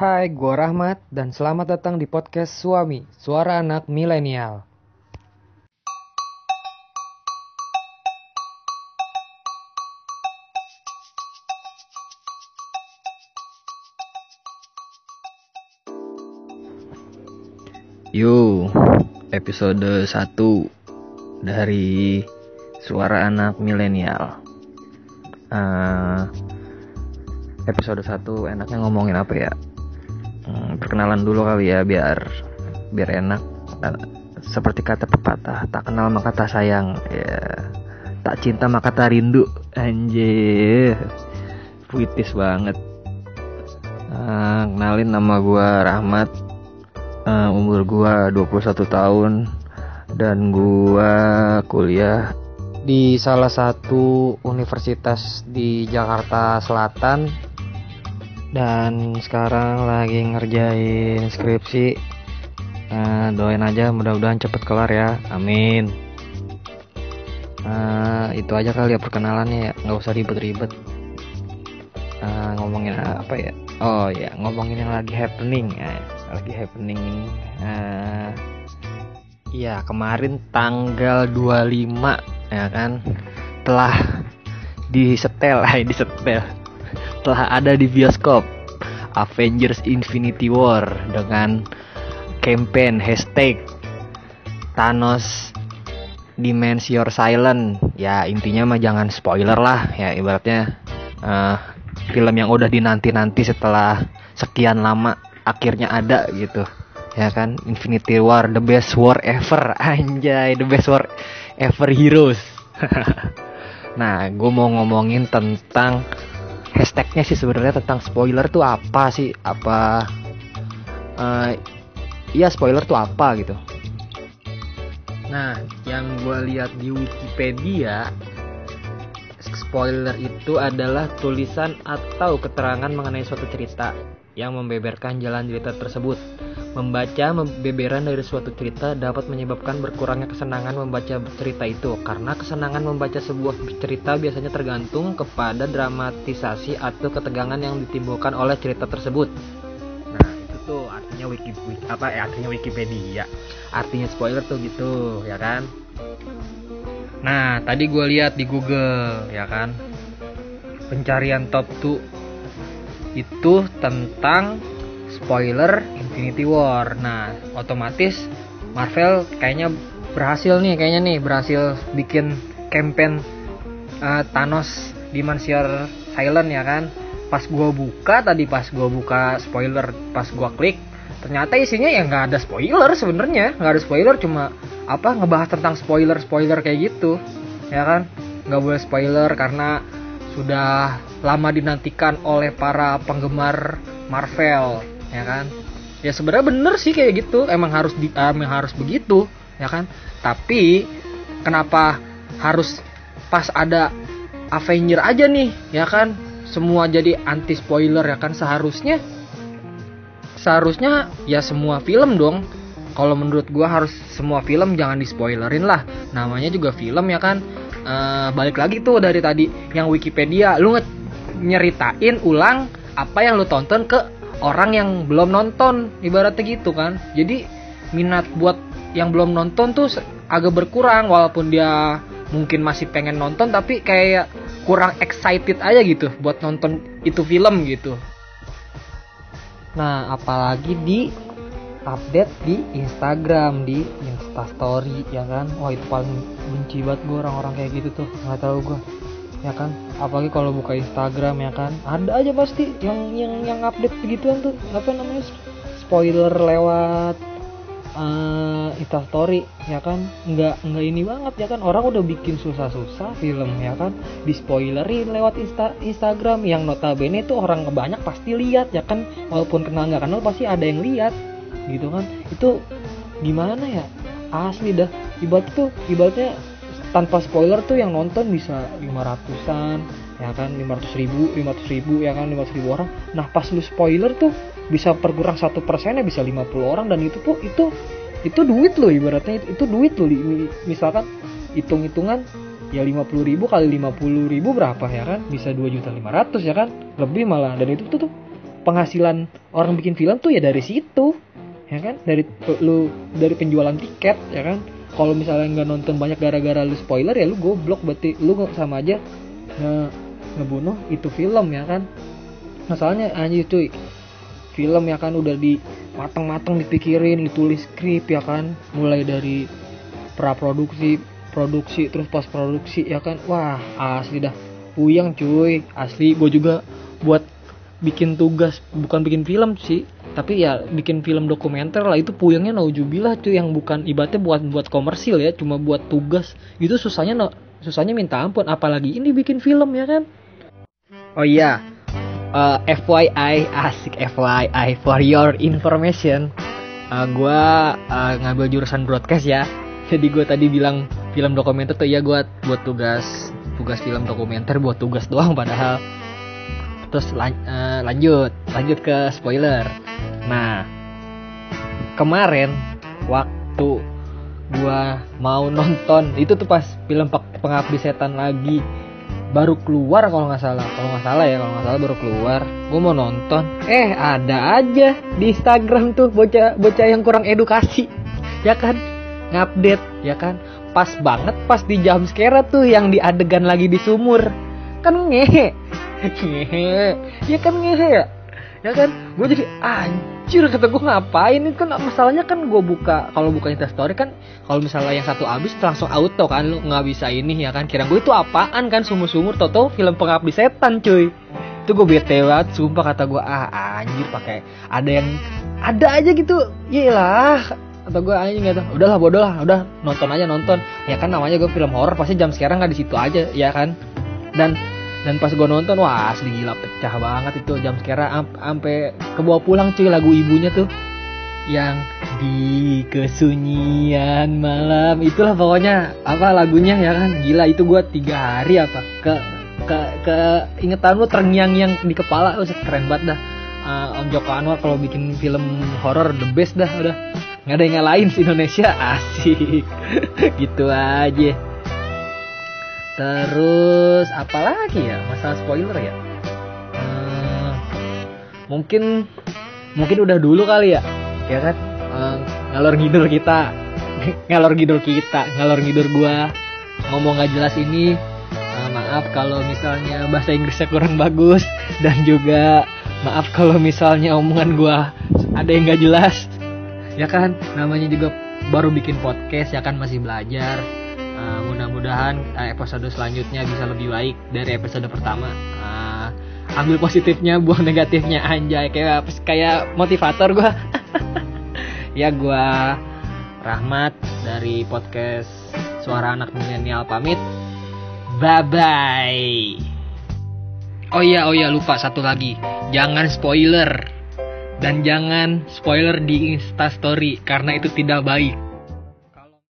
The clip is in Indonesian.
Hai, gua Rahmat dan selamat datang di podcast Suami, Suara Anak Milenial. Yo, episode 1 dari Suara Anak Milenial. Eh, episode 1 enaknya ngomongin apa ya? Hmm, perkenalan dulu kali ya biar biar enak. Eh, seperti kata pepatah, tak kenal maka tak sayang. Ya, tak cinta maka tak rindu. Anjir. Puitis banget. Eh, kenalin nama gua Rahmat uh, umur gua 21 tahun dan gua kuliah Di salah satu universitas di Jakarta Selatan dan sekarang lagi ngerjain skripsi. Eh, doain aja mudah-mudahan cepet kelar ya. Amin. Eh, itu aja kali ya perkenalannya ya, nggak usah ribet-ribet. Eh, ngomongin apa ya? Oh ya, ngomongin yang lagi happening ya lagi happening ini uh, ya kemarin tanggal 25 ya kan telah disetel di disetel telah ada di bioskop. Avengers Infinity War dengan campaign hashtag Thanos Demands Your Silent ya intinya mah jangan spoiler lah. Ya ibaratnya uh, film yang udah dinanti-nanti setelah sekian lama akhirnya ada gitu. Ya kan? Infinity War the best war ever. Anjay the best war ever heroes. Nah gue mau ngomongin tentang hashtagnya sih sebenarnya tentang spoiler tuh apa sih? Apa uh, iya spoiler tuh apa gitu. Nah yang gue lihat di Wikipedia spoiler itu adalah tulisan atau keterangan mengenai suatu cerita yang membeberkan jalan cerita tersebut. Membaca beberan dari suatu cerita dapat menyebabkan berkurangnya kesenangan membaca cerita itu karena kesenangan membaca sebuah cerita biasanya tergantung kepada dramatisasi atau ketegangan yang ditimbulkan oleh cerita tersebut. Nah, itu tuh artinya wiki, wiki apa ya artinya Wikipedia. Artinya spoiler tuh gitu, ya kan? Nah, tadi gue lihat di Google, ya kan? Pencarian top 2 itu tentang spoiler Infinity War. Nah, otomatis Marvel kayaknya berhasil nih, kayaknya nih berhasil bikin campaign uh, Thanos Dimension Silent ya kan. Pas gua buka tadi pas gua buka spoiler, pas gua klik ternyata isinya ya nggak ada spoiler sebenarnya, nggak ada spoiler cuma apa ngebahas tentang spoiler spoiler kayak gitu, ya kan? Nggak boleh spoiler karena sudah lama dinantikan oleh para penggemar Marvel ya kan? Ya sebenarnya bener sih kayak gitu. Emang harus di emang harus begitu ya kan? Tapi kenapa harus pas ada Avenger aja nih ya kan? Semua jadi anti spoiler ya kan? Seharusnya seharusnya ya semua film dong. Kalau menurut gua harus semua film jangan di spoilerin lah. Namanya juga film ya kan uh, balik lagi tuh dari tadi yang Wikipedia. Lu nyeritain ulang apa yang lu tonton ke orang yang belum nonton ibaratnya gitu kan. Jadi minat buat yang belum nonton tuh agak berkurang walaupun dia mungkin masih pengen nonton tapi kayak kurang excited aja gitu buat nonton itu film gitu. Nah apalagi di update di Instagram di Instastory ya kan? Wah itu paling benci banget gue orang-orang kayak gitu tuh nggak tahu gue ya kan? Apalagi kalau buka Instagram ya kan? Ada aja pasti yang yang yang update begituan tuh apa namanya spoiler lewat uh, Instastory ya kan? Nggak nggak ini banget ya kan? Orang udah bikin susah-susah film ya kan? Di spoilerin lewat Insta Instagram yang notabene itu orang banyak pasti lihat ya kan? Walaupun kenal nggak kenal pasti ada yang lihat gitu kan. Itu gimana ya? Asli dah. Ibarat tuh ibaratnya tanpa spoiler tuh yang nonton bisa 500an ya kan? 500 ribu 500 ribu ya kan? 500 ribu orang. Nah pas lu spoiler tuh bisa perkurang satu persennya bisa 50 orang. Dan itu tuh itu itu duit loh ibaratnya. Itu, itu duit loh. Misalkan hitung-hitungan ya 50 ribu kali 50 ribu berapa ya kan? Bisa 2 juta 500 ya kan? Lebih malah. Dan itu tuh, tuh penghasilan orang bikin film tuh ya dari situ ya kan? Dari lu dari penjualan tiket ya kan? Kalau misalnya nggak nonton banyak gara-gara lu spoiler ya lu goblok. Berarti lu sama aja nge ngebunuh itu film ya kan? Masalahnya anjir cuy. Film ya kan udah di matang-matang dipikirin ditulis skrip ya kan? Mulai dari praproduksi produksi terus post produksi ya kan? Wah asli dah. Puyeng cuy. Asli gue juga buat bikin tugas bukan bikin film sih tapi ya bikin film dokumenter lah itu puyengnya naujubillah cuy yang bukan ibaratnya buat buat komersil ya cuma buat tugas. Itu susahnya no, susahnya minta ampun apalagi ini bikin film ya kan? Oh iya uh, eh, FYI asik FYI for your information. Uh, eh, gue uh, ngambil jurusan broadcast ya. Jadi gue tadi bilang film dokumenter tuh ya gue buat tugas tugas film dokumenter buat tugas doang padahal terus lan uh, lanjut lanjut ke spoiler. Nah kemarin waktu gue mau nonton itu tuh pas film pengabdi setan lagi baru keluar kalau nggak salah kalau nggak salah ya kalau nggak salah baru keluar. Gue mau nonton. Eh ada aja di Instagram tuh bocah bocah yang kurang edukasi ya kan? Ngupdate ya kan? Pas banget pas di jam scare tuh yang di adegan lagi di sumur. Kan ngehe ngehe. Ya kan ngehe ya? Ya kan? Gue jadi anjir kata gue ngapain? Ini kan masalahnya kan gue buka. Kalau buka story kan kalau misalnya yang satu abis langsung auto kan. Lu nggak bisa ini ya kan? Kira gue itu apaan kan? Sumur-sumur toto film pengabdi setan cuy. Itu gue bete banget sumpah kata gue ah anjir pakai ada yang ada aja gitu. Iyalah atau gue anjing gitu. Udahlah bodoh lah udah nonton aja nonton. Ya kan namanya gue film horor pasti jam sekarang nggak di situ aja ya kan? Dan dan pas gue nonton wah asli gila pecah banget itu jam sekarang sampai kebawa pulang cuy lagu ibunya tuh. Yang di kesunyian malam. Itulah pokoknya apa lagunya ya kan? Gila itu gue tiga hari apa? Ke ke ke ingetan lu terngiang-ngiang di kepala. Oh, keren banget dah. Uh, Om Joko Anwar kalau bikin film horor the best dah udah. Nggak ada yang lain sih Indonesia. Asik. Gitu aja terus apalagi ya? Masalah spoiler ya? Hmm, mungkin mungkin udah dulu kali ya? Ya kan? Hmm, ngalor ngidul kita. Ngalor ngidul kita. Ngalor ngidul gua. Ngomong gak jelas ini uh, maaf kalau misalnya bahasa Inggrisnya kurang bagus. Dan juga maaf kalau misalnya omongan gua ada yang gak jelas. Ya kan? Namanya juga baru bikin podcast ya kan? Masih belajar uh, mudah-mudahan uh, episode selanjutnya bisa lebih baik dari episode pertama. Uh, ambil positifnya buang negatifnya anjay. Kayak kayak motivator gue ya gue Rahmat dari podcast suara anak milenial pamit. Bye bye oh iya oh iya lupa satu lagi. Jangan spoiler. Dan jangan spoiler di Insta Story karena itu tidak baik.